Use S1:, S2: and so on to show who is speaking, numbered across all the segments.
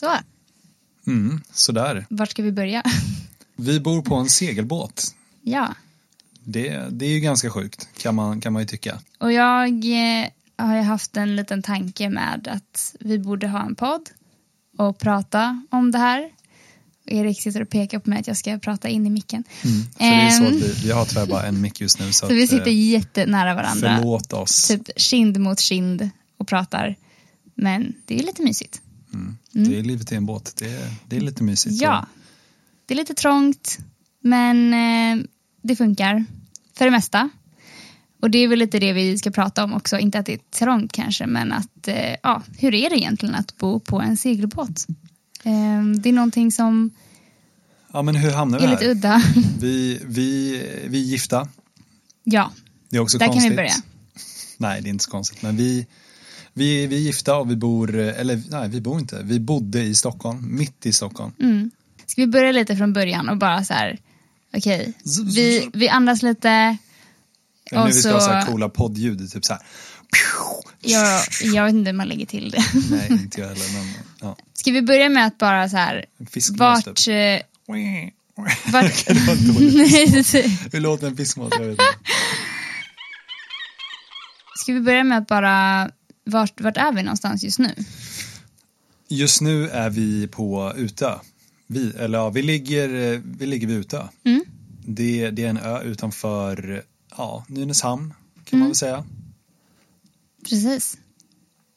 S1: Så,
S2: Mm, sådär.
S1: vart ska vi börja?
S2: Vi bor på en segelbåt.
S1: ja,
S2: Det, det är ju ganska sjukt, kan man, kan man ju tycka.
S1: och jag eh, har ju haft en liten tanke med att vi borde ha en podd och prata om det här. Erik sitter och pekar på mig att jag ska prata in i micken.
S2: För det är så att vi, vi har tyvärr bara en mick just nu. Så,
S1: Så vi sitter
S2: eh,
S1: jättenära varandra.
S2: Förlåt oss.
S1: Typ kind mot kind och pratar. Men det är lite mysigt.
S2: Det är livet i en båt. Det är, det är lite mysigt.
S1: Ja, det är lite trångt, men eh, det funkar för det mesta. Och det är väl lite det vi ska prata om också, inte att det är trångt kanske, men att, eh, ja, hur är det egentligen att bo på en segelbåt? Eh, det är någonting som
S2: Ja, men hur hamnar vi
S1: är lite
S2: här?
S1: udda.
S2: Vi, vi, vi är gifta.
S1: ja,
S2: Det är också
S1: där kan
S2: konstigt.
S1: vi börja.
S2: Nej, det är inte så konstigt. Men vi, vi, vi är gifta och vi bor, eller nej, vi bor inte. Vi bodde i Stockholm, mitt i Stockholm.
S1: Mm. Ska vi börja lite från början och bara så här, okej, vi, vi andas lite.
S2: Ja, nu
S1: Och
S2: vi ska ha så här coola poddljud, typ så här.
S1: Jag, jag vet inte hur man lägger till det.
S2: Nej, inte jag heller, men ja.
S1: Ska vi börja med att bara så här,
S2: fiskmås
S1: vart...
S2: typ.
S1: eh, vart
S2: Hur låter en fiskmås? Jag vet inte.
S1: Ska vi börja med att bara, vart, vart är vi någonstans just nu?
S2: Just nu är vi på Utö. Vi, eller ja, vi ligger, vi ligger vid Utö.
S1: Mm.
S2: Det, det är en ö utanför ja, Nynäshamn kan man
S1: Mm.
S2: väl säga.
S1: Precis.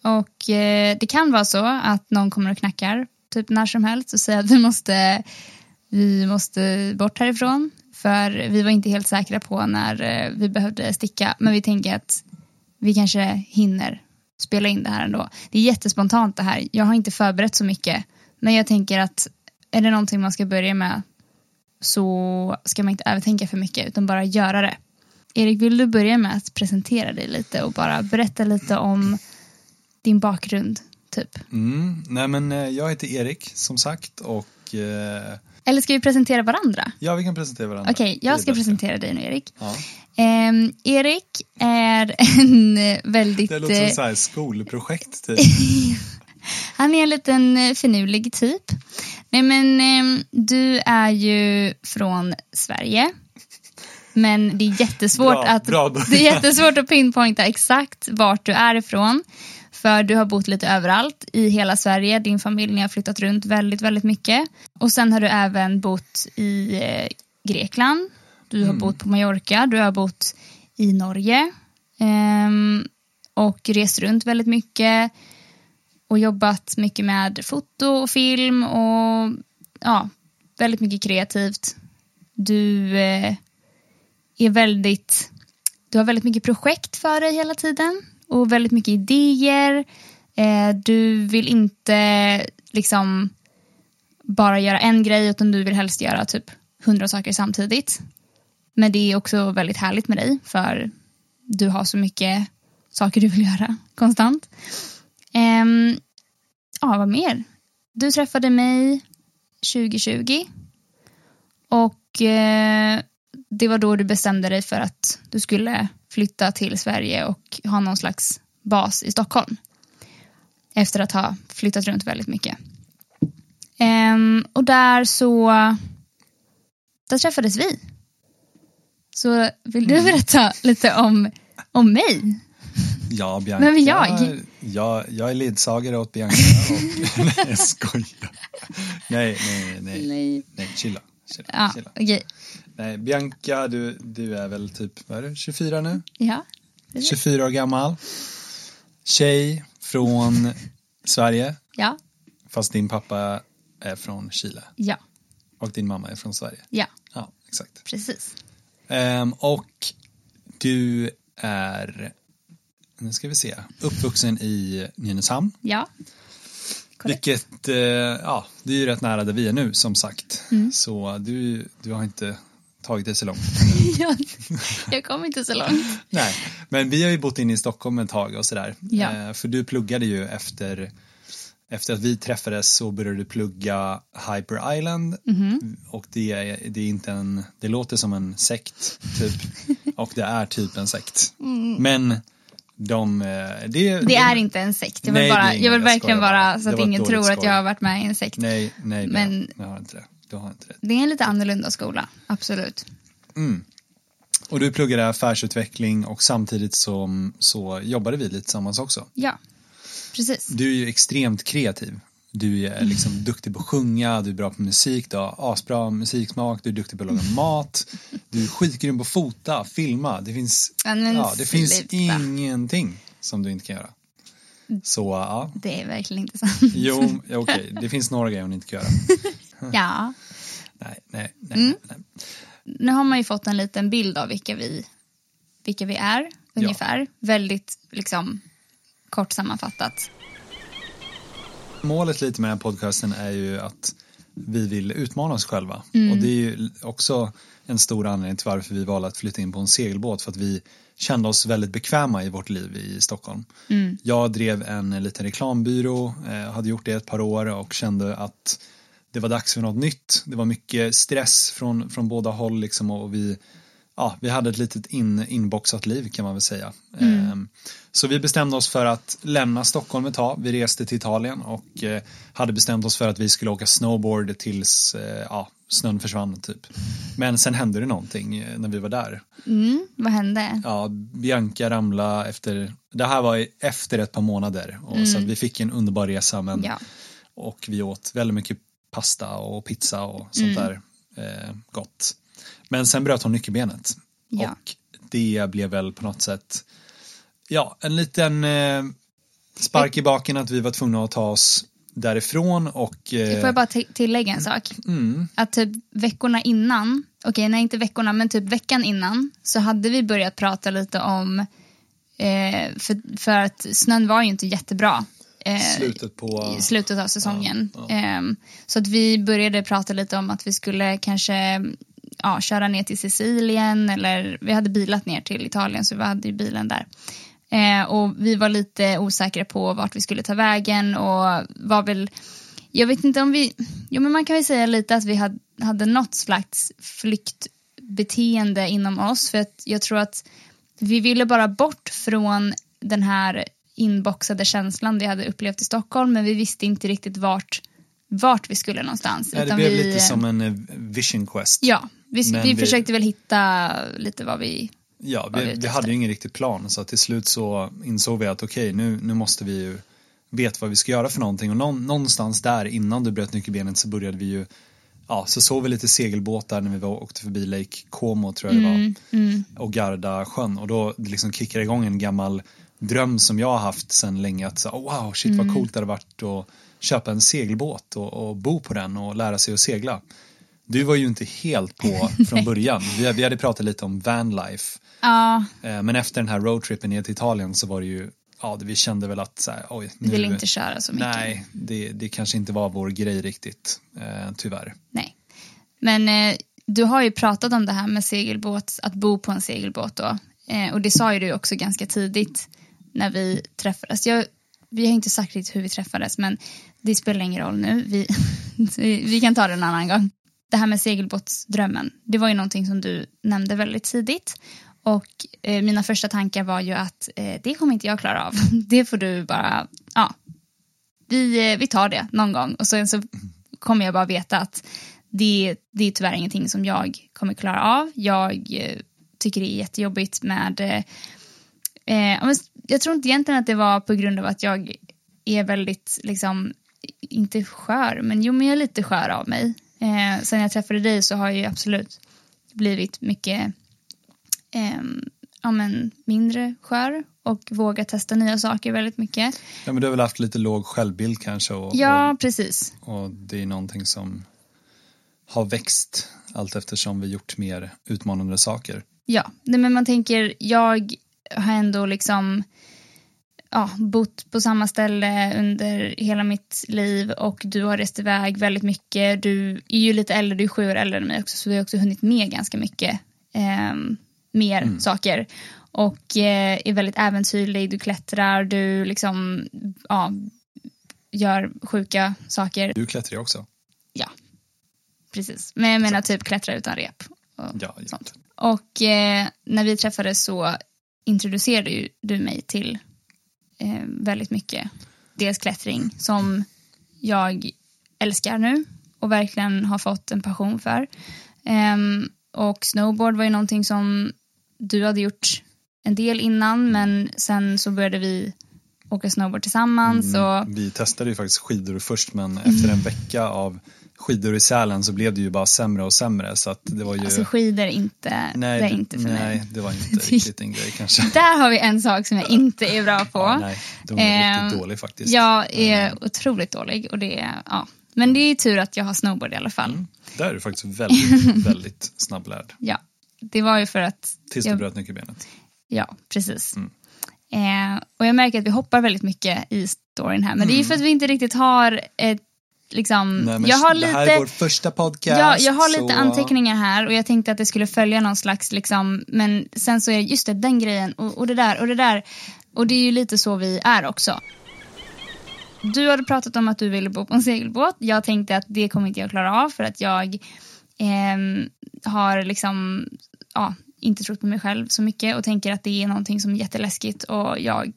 S1: Och eh, det kan vara så att någon kommer och knackar typ när som helst och säger att vi måste, vi måste bort härifrån. För vi var inte helt säkra på när eh, vi behövde sticka. Men vi tänker att vi kanske hinner spela in det här ändå. Det är jättespontant det här. Jag har inte förberett så mycket. Men jag tänker att är det någonting man ska börja med så ska man inte övertänka för mycket utan bara göra det. Erik, vill du börja med att presentera dig lite och bara berätta lite om din bakgrund, typ?
S2: Mm. Nej men eh, jag heter Erik som sagt och eh,
S1: Eller ska vi presentera varandra?
S2: ja vi kan presentera varandra.
S1: Okej,
S2: är
S1: jag ska
S2: bättre.
S1: presentera dig nu, Erik.
S2: Ja.
S1: Ehm, Erik är en väldigt...
S2: Det låter som
S1: eh,
S2: så här skolprojekt typ.
S1: Han är en liten eh, finurlig typ. Nej men ehm, du är ju från Sverige. Men det är jättesvårt
S2: Bra,
S1: att
S2: bra.
S1: det är jättesvårt att pinpointa exakt vart du är ifrån. För du har bott lite överallt i hela Sverige. Din familj ni har flyttat runt väldigt, väldigt mycket. Och sen har du även bott i eh, Grekland. Du har bott på Mallorca. Du har bott i Norge. Ehm, och rest runt väldigt mycket och jobbat mycket med foto och film och ja, väldigt mycket kreativt. Du eh, är väldigt, du har väldigt mycket projekt för dig hela tiden och väldigt mycket idéer. Eh, du vill inte liksom bara göra en grej utan du vill helst göra typ hundra saker samtidigt. Men det är också väldigt härligt med dig för du har så mycket saker du vill göra konstant. Um, ja, vad mer? Du träffade mig 2020 och uh, det var då du bestämde dig för att du skulle flytta till Sverige och ha någon slags bas i Stockholm. Efter att ha flyttat runt väldigt mycket. Um, och där så där träffades vi. Så vill du berätta lite om, om mig?
S2: Ja, Bianca.
S1: Vem är jag?
S2: jag? Jag är ledsagare åt Bianca. Och, nej, jag skojar. Nej, nej, nej.
S1: Nej.
S2: Nej, chilla. chilla,
S1: Ja,
S2: chilla.
S1: okej.
S2: Nej, Bianca, du, du är väl typ, vad är du, 24 nu?
S1: Ja.
S2: 24 år gammal. Tjej från Sverige,
S1: Ja.
S2: fast din pappa är från Chile.
S1: Ja.
S2: Och din mamma är från Sverige.
S1: Ja.
S2: Ja, exakt.
S1: Precis.
S2: Ehm, och du är, nu ska vi se, uppvuxen i Nynäshamn.
S1: Ja. Korrekt.
S2: Vilket, eh, ja, det är ju rätt nära där vi är nu som sagt.
S1: Mm.
S2: Så du, du har inte tagit det så långt.
S1: jag, jag kom inte så långt.
S2: Nej, men vi har ju bott inne i Stockholm ett tag och sådär.
S1: Ja.
S2: Eh, för du pluggade ju efter, efter att vi träffades så började du plugga Hyper Island.
S1: Mhm.
S2: Och det är, det är inte en, det låter som en sekt typ. och det är typ en sekt.
S1: Mm.
S2: Men De, eh, det,
S1: Det är inte en sekt. Jag vill,
S2: Nej,
S1: bara, jag vill verkligen
S2: bara.
S1: så att ingen tror att
S2: skoj.
S1: jag har varit med i en sekt.
S2: Nej, nej,
S1: Men-
S2: jag har inte det. Du har inte det.
S1: Det är en lite annorlunda skola, absolut.
S2: Och du pluggade affärsutveckling och samtidigt som, så jobbade vi lite tillsammans också.
S1: Ja, precis.
S2: Du är ju extremt kreativ. Du är liksom duktig på att sjunga, du är bra på musik, du har asbra musiksmak, du är duktig på att laga mat, du är skitgrym på att fota, filma. Det finns,
S1: Ja, men
S2: ja, det finns ingenting som du inte kan göra. Så ja,
S1: Det är verkligen inte sant.
S2: jo, ja, okej, det finns några grejer hon inte kan göra.
S1: Ja,
S2: Nej, nej, nej.
S1: Mm.
S2: nej.
S1: nu har man ju fått en liten bild av vilka vi, vilka vi är, ungefär. Väldigt liksom kort sammanfattat.
S2: Målet lite med den här podcasten är ju att vi vill utmana oss själva.
S1: Mm.
S2: Och det är ju också en stor anledning till varför vi valde att flytta in på en segelbåt. För att vi kände oss väldigt bekväma i vårt liv i Stockholm.
S1: Mm.
S2: Jag drev en liten reklambyrå, eh, hade gjort det ett par år och kände att det var dags för något nytt. Det var mycket stress från, från båda håll liksom och vi, ja, vi hade ett litet in, inboxat liv kan man väl säga. Ehm, så vi bestämde oss för att lämna Stockholm ett tag. Vi reste till Italien och eh, hade bestämt oss för att vi skulle åka snowboard tills eh, ja, snön försvann typ. Men sen hände det någonting eh, när vi var där.
S1: Mm, vad hände?
S2: Ja, Bianca ramlade efter, det här var efter ett par månader. Och Så att vi fick en underbar resa men,
S1: Ja.
S2: och vi åt väldigt mycket pasta och pizza och sånt där eh, gott. Men sen bröt hon nyckelbenet.
S1: Ja.
S2: Och det blev väl på något sätt, ja, en liten eh, spark i baken att vi var tvungna att ta oss därifrån och eh,
S1: Får jag bara ti- tillägga en sak?
S2: mm,
S1: Att typ veckorna innan, okej nej inte veckorna men typ veckan innan så hade vi börjat prata lite om, eh, för, för att snön var ju inte jättebra. Eh,
S2: slutet på
S1: slutet av säsongen.
S2: Ja,
S1: Ehm, så att vi började prata lite om att vi skulle kanske ja, köra ner till Sicilien eller vi hade bilat ner till Italien så vi hade ju bilen där. Eh, och vi var lite osäkra på vart vi skulle ta vägen och var väl, jag vet inte om vi, jo men man kan väl säga lite att vi hade, hade något slags flyktbeteende inom oss för att jag tror att vi ville bara bort från den här inboxade känslan vi hade upplevt i Stockholm men vi visste inte riktigt vart, vart vi skulle någonstans.
S2: Ja, det blev
S1: vi,
S2: lite som en eh, vision quest.
S1: Ja, vi, vi
S2: vi-
S1: försökte väl hitta lite vad vi...
S2: Ja,
S1: var vi
S2: vi, hade ju ingen riktig plan så till slut så insåg vi att okej nu, nu måste vi ju veta vad vi ska göra för någonting och någon, någonstans där innan du bröt nyckelbenet så började vi ju ja, så såg vi lite segelbåtar när vi var, åkte förbi Lake Como tror jag det var
S1: Mm,
S2: och Garda sjön och då liksom kickade igång en gammal dröm som jag har haft sedan länge att så, oh, wow shit
S1: Mm.
S2: vad coolt det hade varit att köpa en segelbåt och, och bo på den och lära sig att segla. Du var ju inte helt på från början. Vi, vi hade pratat lite om vanlife
S1: Ja,
S2: Eh, Men efter den här roadtrippen ner till Italien så var det ju, ja vi kände väl att så här, oj,
S1: vi
S2: nu,
S1: ville inte köra så mycket.
S2: nej, det, det kanske inte var vår grej riktigt, eh, tyvärr.
S1: Nej. Men eh, du har ju pratat om det här med segelbåt, att bo på en segelbåt då. Eh, och det sa ju du också ganska tidigt när vi träffades. Jag, vi har inte sagt riktigt hur vi träffades men det spelar ingen roll nu. Vi, vi, kan ta det en annan gång. Det här med segelbåtsdrömmen, det var ju någonting som du nämnde väldigt tidigt. Och eh, mina första tankar var ju att eh, det kommer inte jag klara av. Det får du bara, ja, vi, eh, vi tar det någon gång. Och sen så kommer jag bara veta att det, det är tyvärr ingenting som jag kommer klara av. Jag eh, tycker det är jättejobbigt med... Eh, eh, Eh, eh, jag tror inte egentligen att det var på grund av att jag är väldigt, liksom, inte skör, men jo, men jag är lite skör av mig. Eh, sen jag träffade dig så har jag ju absolut blivit mycket ehm, ja, men mindre skör och vågat testa nya saker väldigt mycket.
S2: Ja men du har väl haft lite låg självbild kanske och,
S1: Ja, precis.
S2: och, och det är någonting som har växt allt eftersom vi gjort mer utmanande saker.
S1: Ja, nej, men man tänker, jag har ändå liksom ja, bott på samma ställe under hela mitt liv och du har rest iväg väldigt mycket. Du är ju lite äldre, du är sju år äldre än mig också så du har också hunnit med ganska mycket ehm, mer saker. Och eh, är väldigt äventyrlig, du klättrar, du liksom ja, gör sjuka saker.
S2: Du klättrar ju också.
S1: Ja, precis. Men jag menar typ klättra utan rep. Och
S2: Ja,
S1: sånt. Och eh, när vi träffades så introducerade ju du mig till eh, väldigt mycket. Dels klättring som jag älskar nu och verkligen har fått en passion för. Um, och snowboard var ju någonting som du hade gjort en del innan men sen så började vi åka snowboard tillsammans. Mm, och...
S2: Vi testade ju faktiskt skidor först men efter en vecka av skidor i Sälen så blev det ju bara sämre och sämre så att det var ju
S1: Alltså skidor inte, nej, det är inte för
S2: nej,
S1: mig.
S2: Nej, det var inte riktigt en grej kanske.
S1: Där har vi en sak som jag inte är bra på.
S2: Ja, nej, de är eh, riktigt dålig faktiskt.
S1: Jag är mm. otroligt dålig och det är, ja. Men det är tur att jag har snowboard i alla fall. Mm.
S2: Där är du faktiskt väldigt, väldigt snabblärd.
S1: Ja, det var ju för att
S2: Tills du bröt nyckelbenet.
S1: Ja, precis. Mm. Eh, och jag märker att vi hoppar väldigt mycket i storyn här. Men mm. det är för att vi inte riktigt har ett Liksom,
S2: Nej, jag har lite, det här är vår första podcast.
S1: Ja, jag har lite så... anteckningar här och jag tänkte att det skulle följa någon slags, liksom, men sen så är just det, den grejen och, och det där och det där. Och det är ju lite så vi är också. Du hade pratat om att du ville bo på en segelbåt. Jag tänkte att det kommer inte jag klara av för att jag eh, har liksom, ja, inte trott på mig själv så mycket och tänker att det är någonting som är jätteläskigt och jag,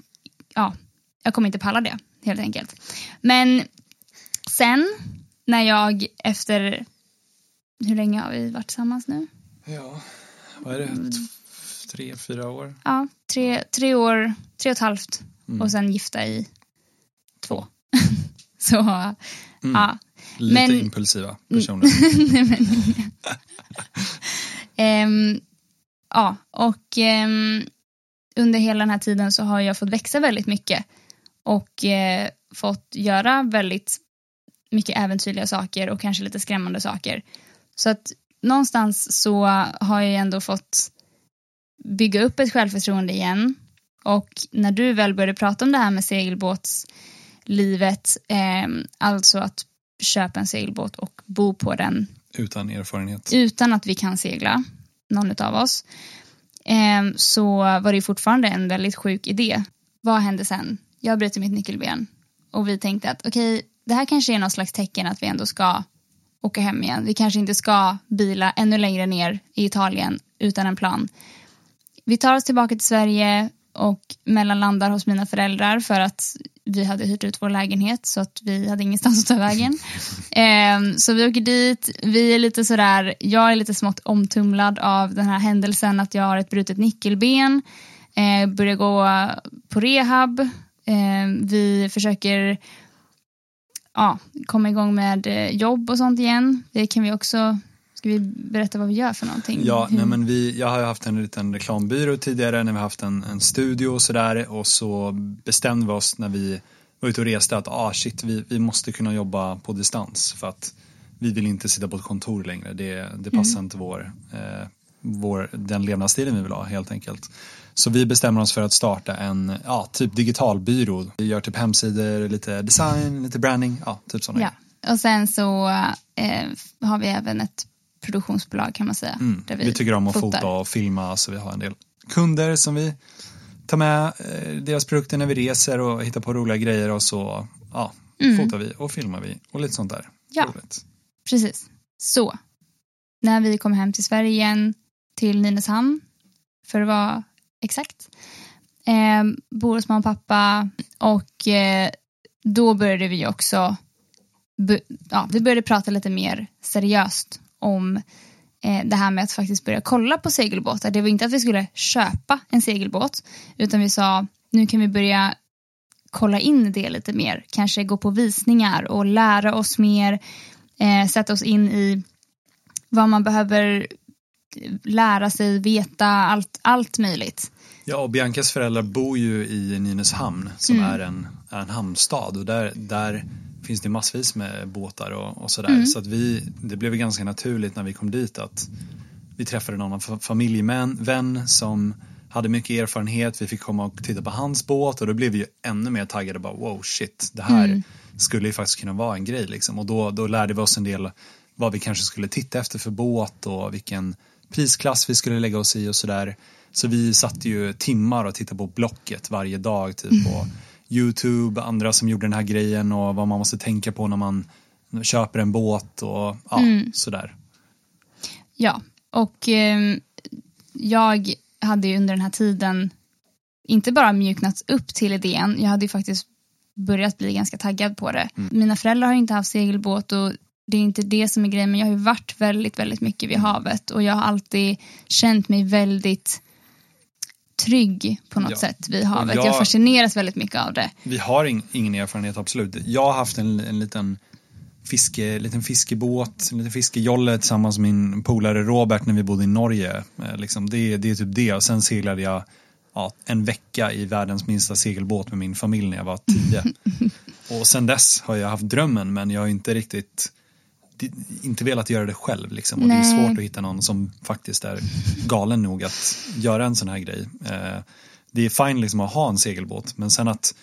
S1: ja, jag kommer inte palla det helt enkelt. Men sen när jag efter, hur länge har vi varit tillsammans nu?
S2: Ja, vad är det? Tre, fyra år?
S1: Ja, tre, tre år, tre och ett halvt mm. och sen gifta i två. så, mm. ja.
S2: Lite men, impulsiva personer.
S1: um, ja, och eh, under hela den här tiden så har jag fått växa väldigt mycket och eh, fått göra väldigt mycket äventyrliga saker och kanske lite skrämmande saker. Så att någonstans så har jag ändå fått bygga upp ett självförtroende igen och när du väl började prata om det här med segelbåtslivet, eh, alltså att köpa en segelbåt och bo på den
S2: utan erfarenhet.
S1: Utan att vi kan segla någon av oss, ehm, så var det fortfarande en väldigt sjuk idé. Vad hände sen? Jag bryter mitt nyckelben och vi tänkte att okej, okay, det här kanske är något slags tecken att vi ändå ska åka hem igen. Vi kanske inte ska bila ännu längre ner i Italien utan en plan. Vi tar oss tillbaka till Sverige och mellanlandar hos mina föräldrar för att vi hade hyrt ut vår lägenhet så att vi hade ingenstans att ta vägen. Eh, så vi åker dit, vi är lite sådär, jag är lite smått omtumlad av den här händelsen att jag har ett brutet nyckelben, eh, börjar gå på rehab, eh, vi försöker ja, komma igång med eh, jobb och sånt igen. Det kan vi också Ska vi berätta vad vi gör för någonting?
S2: Ja, nej, men vi, jag har ju haft en liten reklambyrå tidigare när vi haft en, en studio och sådär och så bestämde vi oss när vi var ute och reste att ah, shit, vi, vi måste kunna jobba på distans för att vi vill inte sitta på ett kontor längre. Det, det passar mm. inte vår, eh, vår, den levnadsstilen vi vill ha helt enkelt. Så vi bestämmer oss för att starta en ja, typ digitalbyrå. Vi gör typ hemsidor, lite design, lite branding, ja, typ sådana
S1: Ja, och sen så eh, har vi även ett produktionsbolag kan man säga.
S2: Mm. vi, vi tycker om att fotar. fota och filma så vi har en del kunder som vi tar med eh, deras produkter när vi reser och hittar på roliga grejer och så ja, mm. fotar vi och filmar vi och lite sånt där.
S1: Ja, Roligt. precis. Så, när vi kom hem till Sverige igen till Nynäshamn för att vara exakt. Eh, bor hos mamma och pappa och eh, då började vi också ja, vi började prata lite mer seriöst om eh, det här med att faktiskt börja kolla på segelbåtar. Det var inte att vi skulle köpa en segelbåt utan vi sa nu kan vi börja kolla in det lite mer. Kanske gå på visningar och lära oss mer. Eh, sätta oss in i vad man behöver lära sig, veta, allt, allt möjligt.
S2: Ja, och Biancas föräldrar bor ju i Nynäshamn som mm. är, en, är en hamnstad och där, där finns det massvis med båtar och, och sådär. Mm. Så att vi, det blev ganska naturligt när vi kom dit att vi träffade någon familjevän som hade mycket erfarenhet. Vi fick komma och titta på hans båt och då blev vi ju ännu mer taggade. Bara, wow shit, det här mm. skulle ju faktiskt kunna vara en grej liksom. Och då, då lärde vi oss en del vad vi kanske skulle titta efter för båt och vilken prisklass vi skulle lägga oss i och sådär. Så vi satt ju timmar och tittade på Blocket varje dag typ. Mm. Youtube, andra som gjorde den här grejen och vad man måste tänka på när man köper en båt och ja, mm. sådär.
S1: Ja, och eh, jag hade ju under den här tiden inte bara mjuknat upp till idén, jag hade ju faktiskt börjat bli ganska taggad på det. Mm. Mina föräldrar har inte haft segelbåt och det är inte det som är grejen men jag har ju varit väldigt, väldigt mycket vid havet och jag har alltid känt mig väldigt trygg på något ja. sätt vid havet. Jag, jag fascineras väldigt mycket av det.
S2: Vi har in, ingen erfarenhet, absolut. Jag har haft en, en liten fiske, liten fiskebåt, en liten fiskejolle tillsammans med min polare Robert när vi bodde i Norge. Eh, liksom det, det är typ det och sen seglade jag ja, en vecka i världens minsta segelbåt med min familj när jag var tio. och sen dess har jag haft drömmen men jag har inte riktigt inte velat göra det själv liksom. Och det är svårt att hitta någon som faktiskt är galen nog att göra en sån här grej. Eh, det är fine liksom att ha en segelbåt men sen att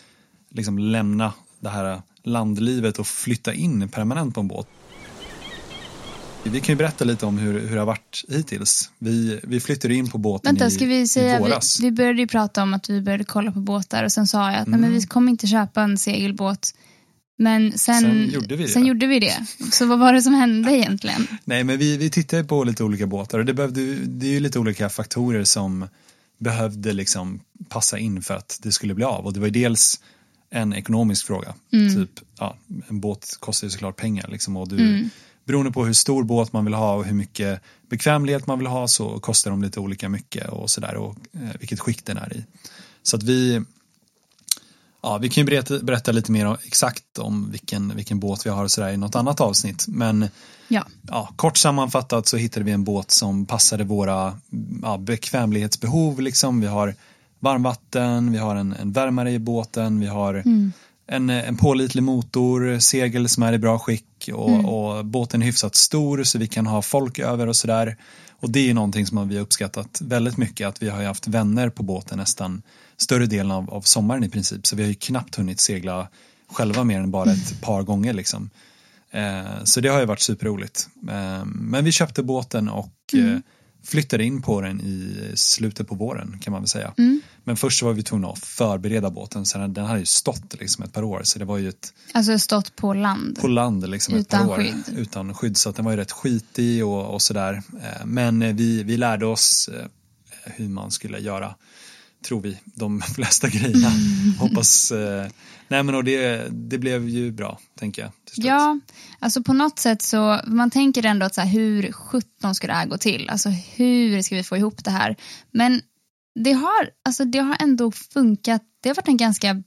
S2: liksom lämna det här landlivet och flytta in permanent på en båt. Vi kan ju berätta lite om hur, hur det har varit hittills. Vi, vi flyttade in på båten
S1: Vänta,
S2: i,
S1: ska vi säga,
S2: i våras.
S1: Vi, vi började ju prata om att vi började kolla på båtar och sen sa jag att mm. nej, men vi kommer inte köpa en segelbåt. Men sen, sen, gjorde vi det. sen gjorde vi det. Så vad var det som hände egentligen?
S2: Nej, men vi, vi tittade på lite olika båtar och det, behövde, det är ju lite olika faktorer som behövde liksom passa in för att det skulle bli av. Och det var ju dels en ekonomisk fråga. Mm. Typ, ja, en båt kostar ju såklart pengar liksom, och du, mm. beroende på hur stor båt man vill ha och hur mycket bekvämlighet man vill ha så kostar de lite olika mycket och sådär och eh, vilket skick den är i. Så att vi Ja, vi kan ju berätta, berätta lite mer exakt om vilken, vilken båt vi har och sådär i något annat avsnitt. Men ja. Ja, kort sammanfattat så hittade vi en båt som passade våra ja, bekvämlighetsbehov. Liksom. Vi har varmvatten, vi har en, en värmare i båten, vi har mm. en, en pålitlig motor, segel som är i bra skick och, mm. och, båten är hyfsat stor så vi kan ha folk över och sådär. Och det är någonting som vi har uppskattat väldigt mycket att vi har haft vänner på båten nästan större delen av, av sommaren i princip så vi har ju knappt hunnit segla själva mer än bara ett par gånger liksom. Eh, så det har ju varit superroligt. Eh, men vi köpte båten och mm. Eh, flyttade in på den i slutet på våren kan man väl säga. Mm. Men först var vi tvungna att förbereda båten så den hade ju stått liksom ett par år så det var ju ett
S1: Alltså stått på land?
S2: På land liksom utan ett par år. Skydd. Utan skydd så att den var ju rätt skitig och, och sådär. Eh, men vi, vi lärde oss eh, hur man skulle göra tror vi, de flesta grejerna. Hoppas, eh, nej men och det, det blev ju bra, tänker jag.
S1: Ja, alltså på något sätt så, man tänker ändå att så här, hur sjutton ska det här gå till? Alltså hur ska vi få ihop det här? Men det har, alltså det har ändå funkat, det har varit en ganska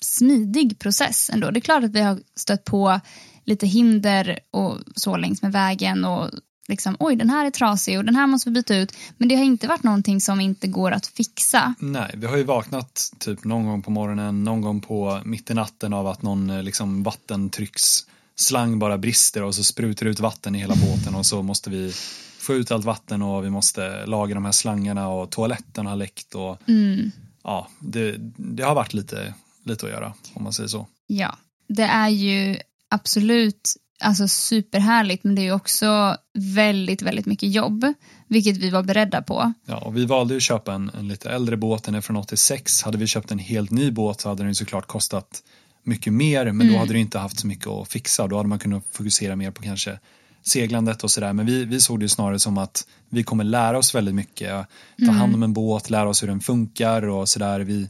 S1: smidig process ändå. Det är klart att vi har stött på lite hinder och så längs med vägen och liksom, oj den här är trasig och den här måste vi byta ut. Men det har inte varit någonting som inte går att fixa.
S2: Nej, vi har ju vaknat typ någon gång på morgonen, någon gång på mitt i natten av att någon eh, liksom vattentrycksslang bara brister och så sprutar ut vatten i hela båten och så måste vi få ut allt vatten och vi måste laga de här slangarna och toaletten har läckt och mm. ja, det, det har varit lite, lite att göra om man säger så.
S1: Ja, det är ju absolut alltså superhärligt men det är också väldigt, väldigt mycket jobb. Vilket vi var beredda på.
S2: Ja, och vi valde att köpa en, en lite äldre båt, den är från 86. Hade vi köpt en helt ny båt så hade den såklart kostat mycket mer men mm. då hade det inte haft så mycket att fixa. Då hade man kunnat fokusera mer på kanske seglandet och sådär. Men vi, vi såg det snarare som att vi kommer lära oss väldigt mycket. Ta mm. hand om en båt, lära oss hur den funkar och sådär. Vi,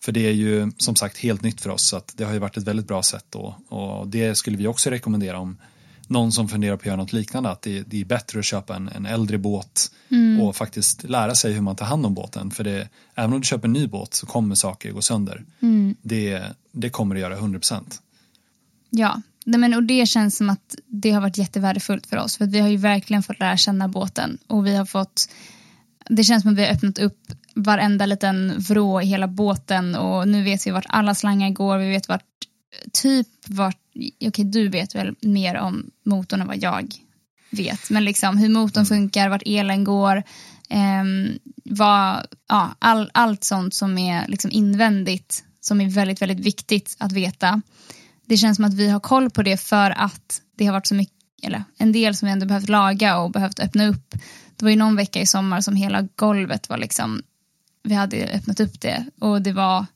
S2: för det är ju som sagt helt nytt för oss så att det har ju varit ett väldigt bra sätt då och det skulle vi också rekommendera om någon som funderar på att göra något liknande att det, det är bättre att köpa en, en äldre båt mm. och faktiskt lära sig hur man tar hand om båten för det, även om du köper en ny båt så kommer saker gå sönder. Mm. Det, det kommer det göra 100%.
S1: Ja, men, och det känns som att det har varit jättevärdefullt för oss för vi har ju verkligen fått lära känna båten och vi har fått det känns som att vi har öppnat upp varenda liten vrå i hela båten och nu vet vi vart alla slangar går, vi vet vart typ vart, okej okay, du vet väl mer om motorn än vad jag vet, men liksom hur motorn mm. funkar, vart elen går, eh, vad, ja, all, allt sånt som är liksom invändigt som är väldigt, väldigt viktigt att veta. Det känns som att vi har koll på det för att det har varit så mycket, eller en del som vi ändå behövt laga och behövt öppna upp. Det var ju någon vecka i sommar som hela golvet var liksom vi hade öppnat upp det och det var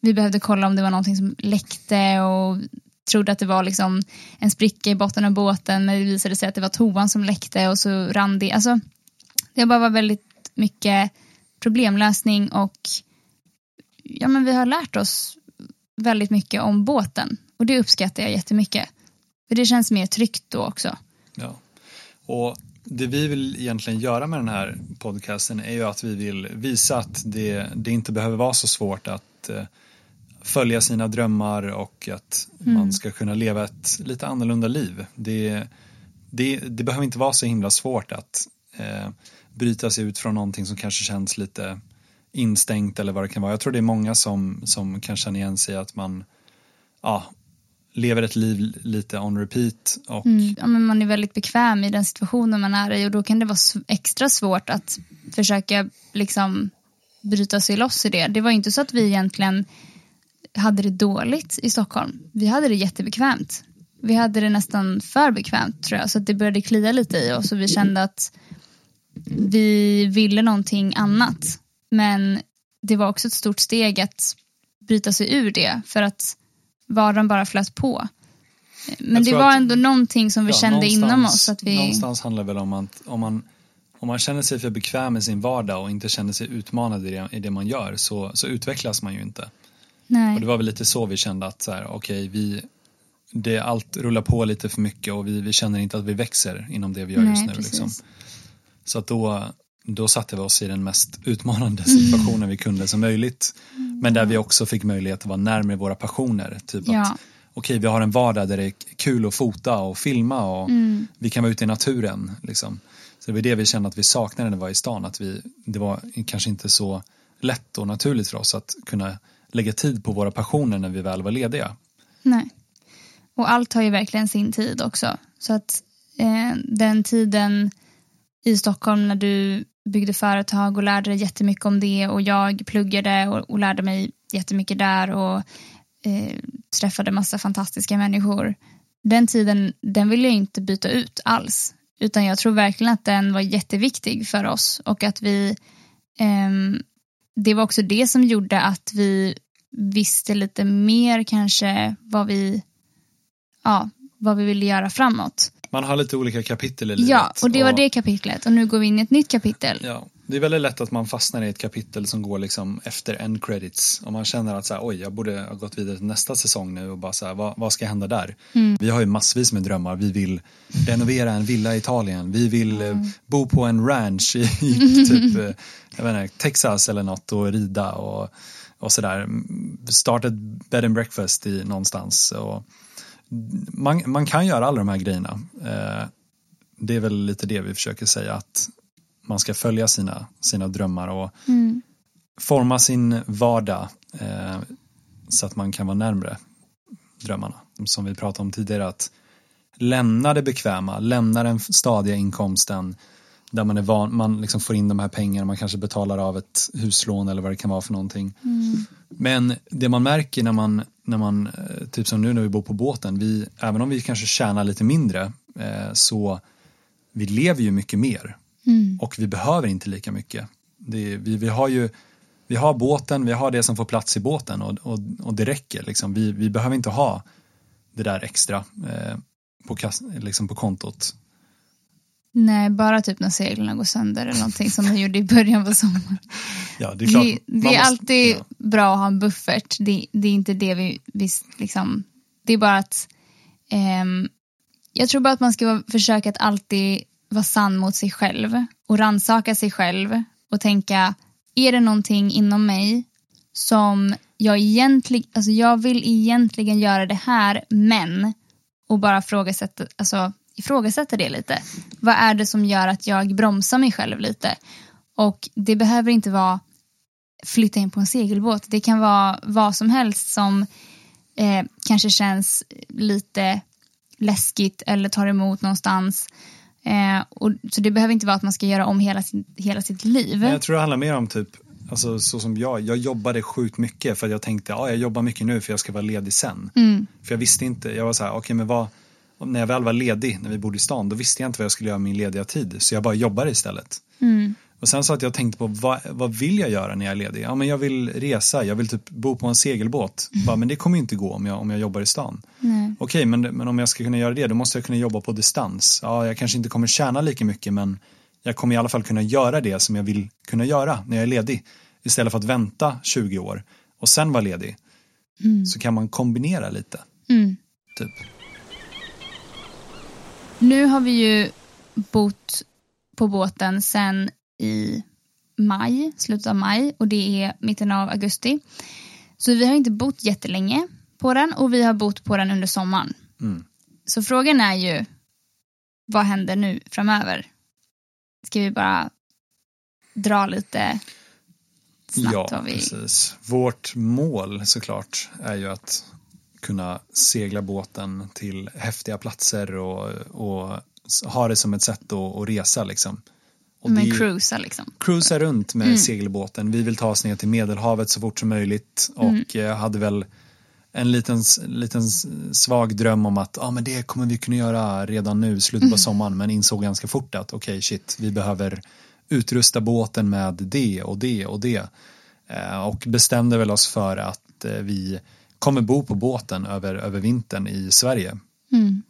S1: vi behövde kolla om det var någonting som läckte och trodde att det var liksom en spricka i botten av båten men det visade sig att det var toan som läckte och så rann det. Alltså, det bara var väldigt mycket problemlösning och ja, men vi har lärt oss väldigt mycket om båten och det uppskattar jag jättemycket. För det känns mer tryggt då också.
S2: Ja. Och det vi vill egentligen göra med den här podcasten är ju att vi vill visa att det, det inte behöver vara så svårt att eh, följa sina drömmar och att mm. man ska kunna leva ett lite annorlunda liv. Det, det, det behöver inte vara så himla svårt att eh, bryta sig ut från någonting som kanske känns lite instängt eller vad det kan vara. Jag tror det är många som, som kan känna igen sig att man ja, lever ett liv lite on repeat. Och...
S1: Mm, ja, men man är väldigt bekväm i den situationen man är i och då kan det vara extra svårt att försöka liksom bryta sig loss i det. Det var inte så att vi egentligen hade det dåligt i Stockholm. Vi hade det jättebekvämt. Vi hade det nästan för bekvämt tror jag så att det började klia lite i oss och vi kände att vi ville någonting annat. Men det var också ett stort steg att bryta sig ur det för att vardagen bara flöt på. Men det var att, ändå någonting som vi ja, kände inom oss. Att vi...
S2: Någonstans handlar det väl om att om man, om man känner sig för bekväm med sin vardag och inte känner sig utmanad i det, i det man gör så, så utvecklas man ju inte. Nej. Och det var väl lite så vi kände att så här, okay, vi, det, allt rullar på lite för mycket och vi, vi känner inte att vi växer inom det vi gör Nej, just nu. Liksom. Så att då, då satte vi oss i den mest utmanande situationen mm. vi kunde som möjligt. Men där vi också fick möjlighet att vara närmare våra passioner. Typ ja. att okej, vi har en vardag där det är kul att fota och filma och mm. vi kan vara ute i naturen. Liksom. Så det var det vi kände att vi saknade när vi var i stan. Att vi, det var kanske inte så lätt och naturligt för oss att kunna lägga tid på våra passioner när vi väl var lediga.
S1: Nej. Och allt har ju verkligen sin tid också. Så att eh, den tiden i Stockholm när du byggde företag och lärde dig jättemycket om det och jag pluggade och, och lärde mig jättemycket där och eh, träffade massa fantastiska människor. Den tiden, den vill jag inte byta ut alls. Utan jag tror verkligen att den var jätteviktig för oss och att vi eh, det var också det som gjorde att vi visste lite mer kanske vad vi ja, vad vi ville göra framåt.
S2: Man har lite olika kapitel i livet.
S1: Ja, och det var och, det kapitlet och nu går vi in i ett nytt kapitel.
S2: Ja, det är väldigt lätt att man fastnar i ett kapitel som går liksom efter end credits och man känner att så här, oj, jag borde ha gått vidare till nästa säsong nu och bara så här, vad, vad ska hända där? Mm. Vi har ju massvis med drömmar. Vi vill renovera en villa i Italien. Vi vill eh, mm. bo på en ranch i, typ, eh, jag vet inte, Texas eller något och rida och, och sådär. Starta ett bed and breakfast i någonstans. Och, man, man kan göra alla de här grejerna. Eh, det är väl lite det vi försöker säga att man ska följa sina, sina drömmar och mm. forma sin vardag eh, så att man kan vara närmre drömmarna. Som vi pratade om tidigare att lämna det bekväma, lämna den stadiga inkomsten där man är van, man liksom får in de här pengarna, man kanske betalar av ett huslån eller vad det kan vara för någonting. Mm. Men det man märker när man, när man, eh, typ som nu när vi bor på båten, vi, även om vi kanske tjänar lite mindre eh, så vi lever ju mycket mer mm. och vi behöver inte lika mycket. Det, vi, vi har ju vi har båten, vi har det som får plats i båten och, och, och det räcker. Liksom. Vi, vi behöver inte ha det där extra eh, på, liksom på kontot.
S1: Nej, bara typ när seglen går sönder eller någonting som de gjorde i början på sommaren.
S2: Ja, det är, klart,
S1: det, det är måste, alltid ja. bra att ha en buffert. Det, det, är inte det vi, vi liksom, det är bara att eh, jag tror bara att man ska försöka att alltid vara sann mot sig själv och ransaka sig själv och tänka, är det någonting inom mig som jag egentligen, alltså jag vill egentligen göra det här men och bara frågasätta, alltså ifrågasätta det lite. Vad är det som gör att jag bromsar mig själv lite? Och det behöver inte vara flytta in på en segelbåt. Det kan vara vad som helst som eh, kanske känns lite läskigt eller tar emot någonstans. Eh, och, så det behöver inte vara att man ska göra om hela, hela sitt liv.
S2: Jag tror det handlar mer om typ Alltså så som jag, jag jobbade sjukt mycket för att jag tänkte, ja jag jobbar mycket nu för jag ska vara ledig sen. Mm. För jag visste inte, jag var så här, okej okay, men vad, när jag väl var ledig när vi bodde i stan då visste jag inte vad jag skulle göra med min lediga tid så jag bara jobbade istället. Mm. Och sen så att jag tänkte på vad, vad vill jag göra när jag är ledig? Ja men jag vill resa, jag vill typ bo på en segelbåt. Mm. Bara, men det kommer ju inte gå om jag, om jag jobbar i stan. Mm. Okej men, men om jag ska kunna göra det då måste jag kunna jobba på distans. Ja jag kanske inte kommer tjäna lika mycket men jag kommer i alla fall kunna göra det som jag vill kunna göra när jag är ledig. Istället för att vänta 20 år och sen vara ledig.
S1: Mm.
S2: Så kan man kombinera lite.
S1: Mm.
S2: Typ.
S1: Nu har vi ju bott på båten sen i maj, slutet av maj och det är mitten av augusti. Så vi har inte bott jättelänge på den och vi har bott på den under sommaren.
S2: Mm.
S1: Så frågan är ju, vad händer nu framöver? Ska vi bara dra lite snabbt
S2: Ja,
S1: vi...
S2: precis. Vårt mål såklart är ju att kunna segla båten till häftiga platser och, och ha det som ett sätt att, att resa liksom. Och
S1: Men
S2: det-
S1: cruisa liksom.
S2: cruisa runt med
S1: Mm.
S2: segelbåten. Vi vill ta oss ner till Medelhavet så fort som möjligt och
S1: Mm.
S2: eh, hade väl en liten, liten svag dröm om att ah, men det kommer vi kunna göra redan nu, slutet på
S1: Mm.
S2: sommaren, men insåg ganska fort att okej, shit, vi behöver utrusta båten med det och det och det. Eh, och bestämde väl oss för att eh, vi kommer bo på båten över, över vintern i Sverige.
S1: Mm.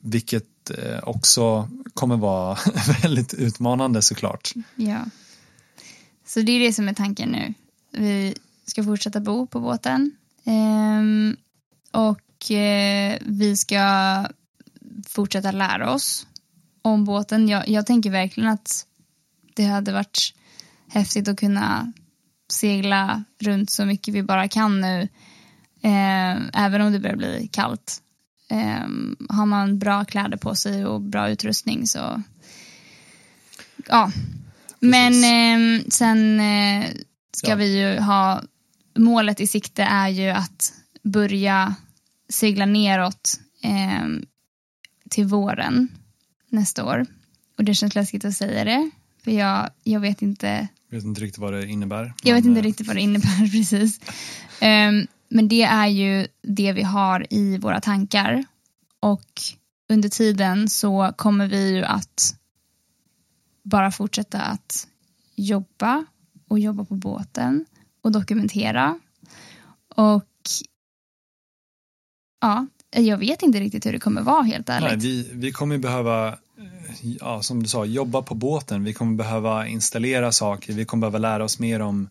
S2: Vilket eh, också kommer vara väldigt utmanande såklart.
S1: Ja. Så det är det som är tanken nu. Vi ska fortsätta bo på båten. Ehm, och eh, vi ska fortsätta lära oss om båten. Jag, jag tänker verkligen att det hade varit häftigt att kunna segla runt så mycket vi bara kan nu. Ehm, även om det börjar bli kallt. Ehm, har man bra kläder på sig och bra utrustning så ja. Men ehm, sen eh, ska
S2: Ja.
S1: vi ju ha målet i sikte är ju att börja segla neråt ehm, till våren nästa år. Och det känns läskigt att säga det. För jag, jag vet inte
S2: Jag vet inte riktigt vad det innebär.
S1: jag vet inte
S2: eh,
S1: riktigt vad det innebär precis. Ehm, men det är ju det vi har i våra tankar. Och under tiden så kommer vi ju att bara fortsätta att jobba och jobba på båten och dokumentera. Och ja, jag vet inte riktigt hur det kommer vara helt ärligt.
S2: Nej, vi, vi kommer behöva, eh, ja, som du sa, jobba på båten. Vi kommer behöva installera saker. Vi kommer behöva lära oss mer om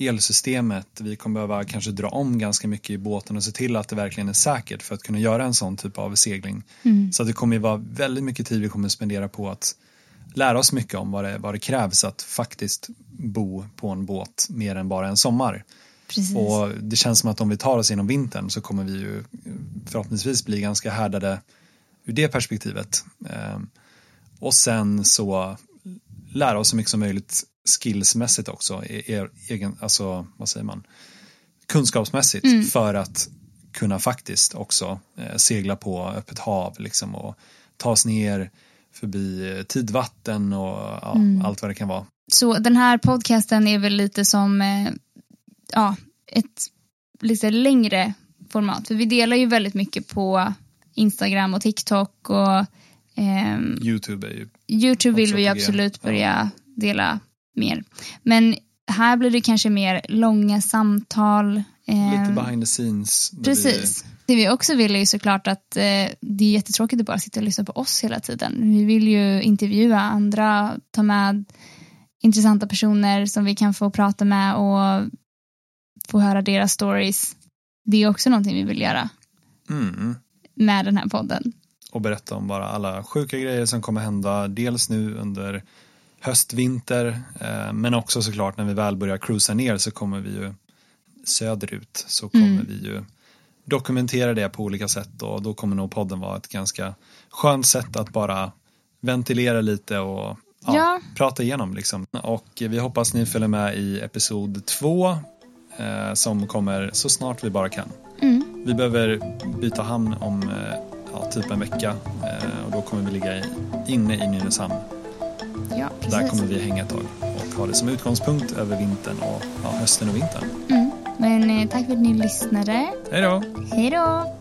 S2: elsystemet. Vi kommer behöva kanske dra om ganska mycket i båten och se till att det verkligen är säkert för att kunna göra en sån typ av segling.
S1: Mm.
S2: Så det kommer ju vara väldigt mycket tid vi kommer spendera på att lära oss mycket om vad det, vad det krävs att faktiskt bo på en båt mer än bara en sommar.
S1: Precis.
S2: Och det känns som att om vi tar oss igenom vintern så kommer vi ju förhoppningsvis bli ganska härdade ur det perspektivet. Ehm, Och sen så lära oss så mycket som möjligt skillsmässigt också, e- er, egen, alltså vad säger man, kunskapsmässigt
S1: Mm.
S2: för att kunna faktiskt också eh, segla på öppet hav liksom och ta oss ner förbi eh, tidvatten och ja,
S1: Mm.
S2: allt vad det kan vara.
S1: Så den här podcasten är väl lite som eh, ja, ett lite längre format. För vi delar ju väldigt mycket på Instagram och TikTok och ehm,
S2: Youtube är ju
S1: Youtube vill vi ju absolut börja dela mer. Men här blir det kanske mer långa samtal. ehm,
S2: lite behind the scenes.
S1: Precis. Det vi också vill är ju såklart att eh, det är jättetråkigt att bara sitta och lyssna på oss hela tiden. Vi vill ju intervjua andra, ta med intressanta personer som vi kan få prata med och få höra deras stories. Det är också någonting vi vill göra
S2: mm,
S1: med den här podden.
S2: och berätta om bara alla sjuka grejer som kommer hända. Dels nu under höst, vinter, eh, men också såklart när vi väl börjar cruisa ner så kommer vi ju söderut så kommer
S1: Mm.
S2: vi ju dokumentera det på olika sätt och då kommer nog podden vara ett ganska skönt sätt att bara ventilera lite och ja,
S1: Ja.
S2: prata igenom liksom. Och vi hoppas ni följer med i episod två eh, som kommer så snart vi bara kan.
S1: Mm.
S2: Vi behöver byta hamn om eh, ja, typ en vecka eh, och då kommer vi ligga i, inne i Nynäshamn.
S1: Ja,
S2: Där kommer vi hänga ett tag och ha det som utgångspunkt över vintern och ja, hösten och vintern.
S1: Mm. Men eh, tack för att ni lyssnade.
S2: Hej då!
S1: Hej då!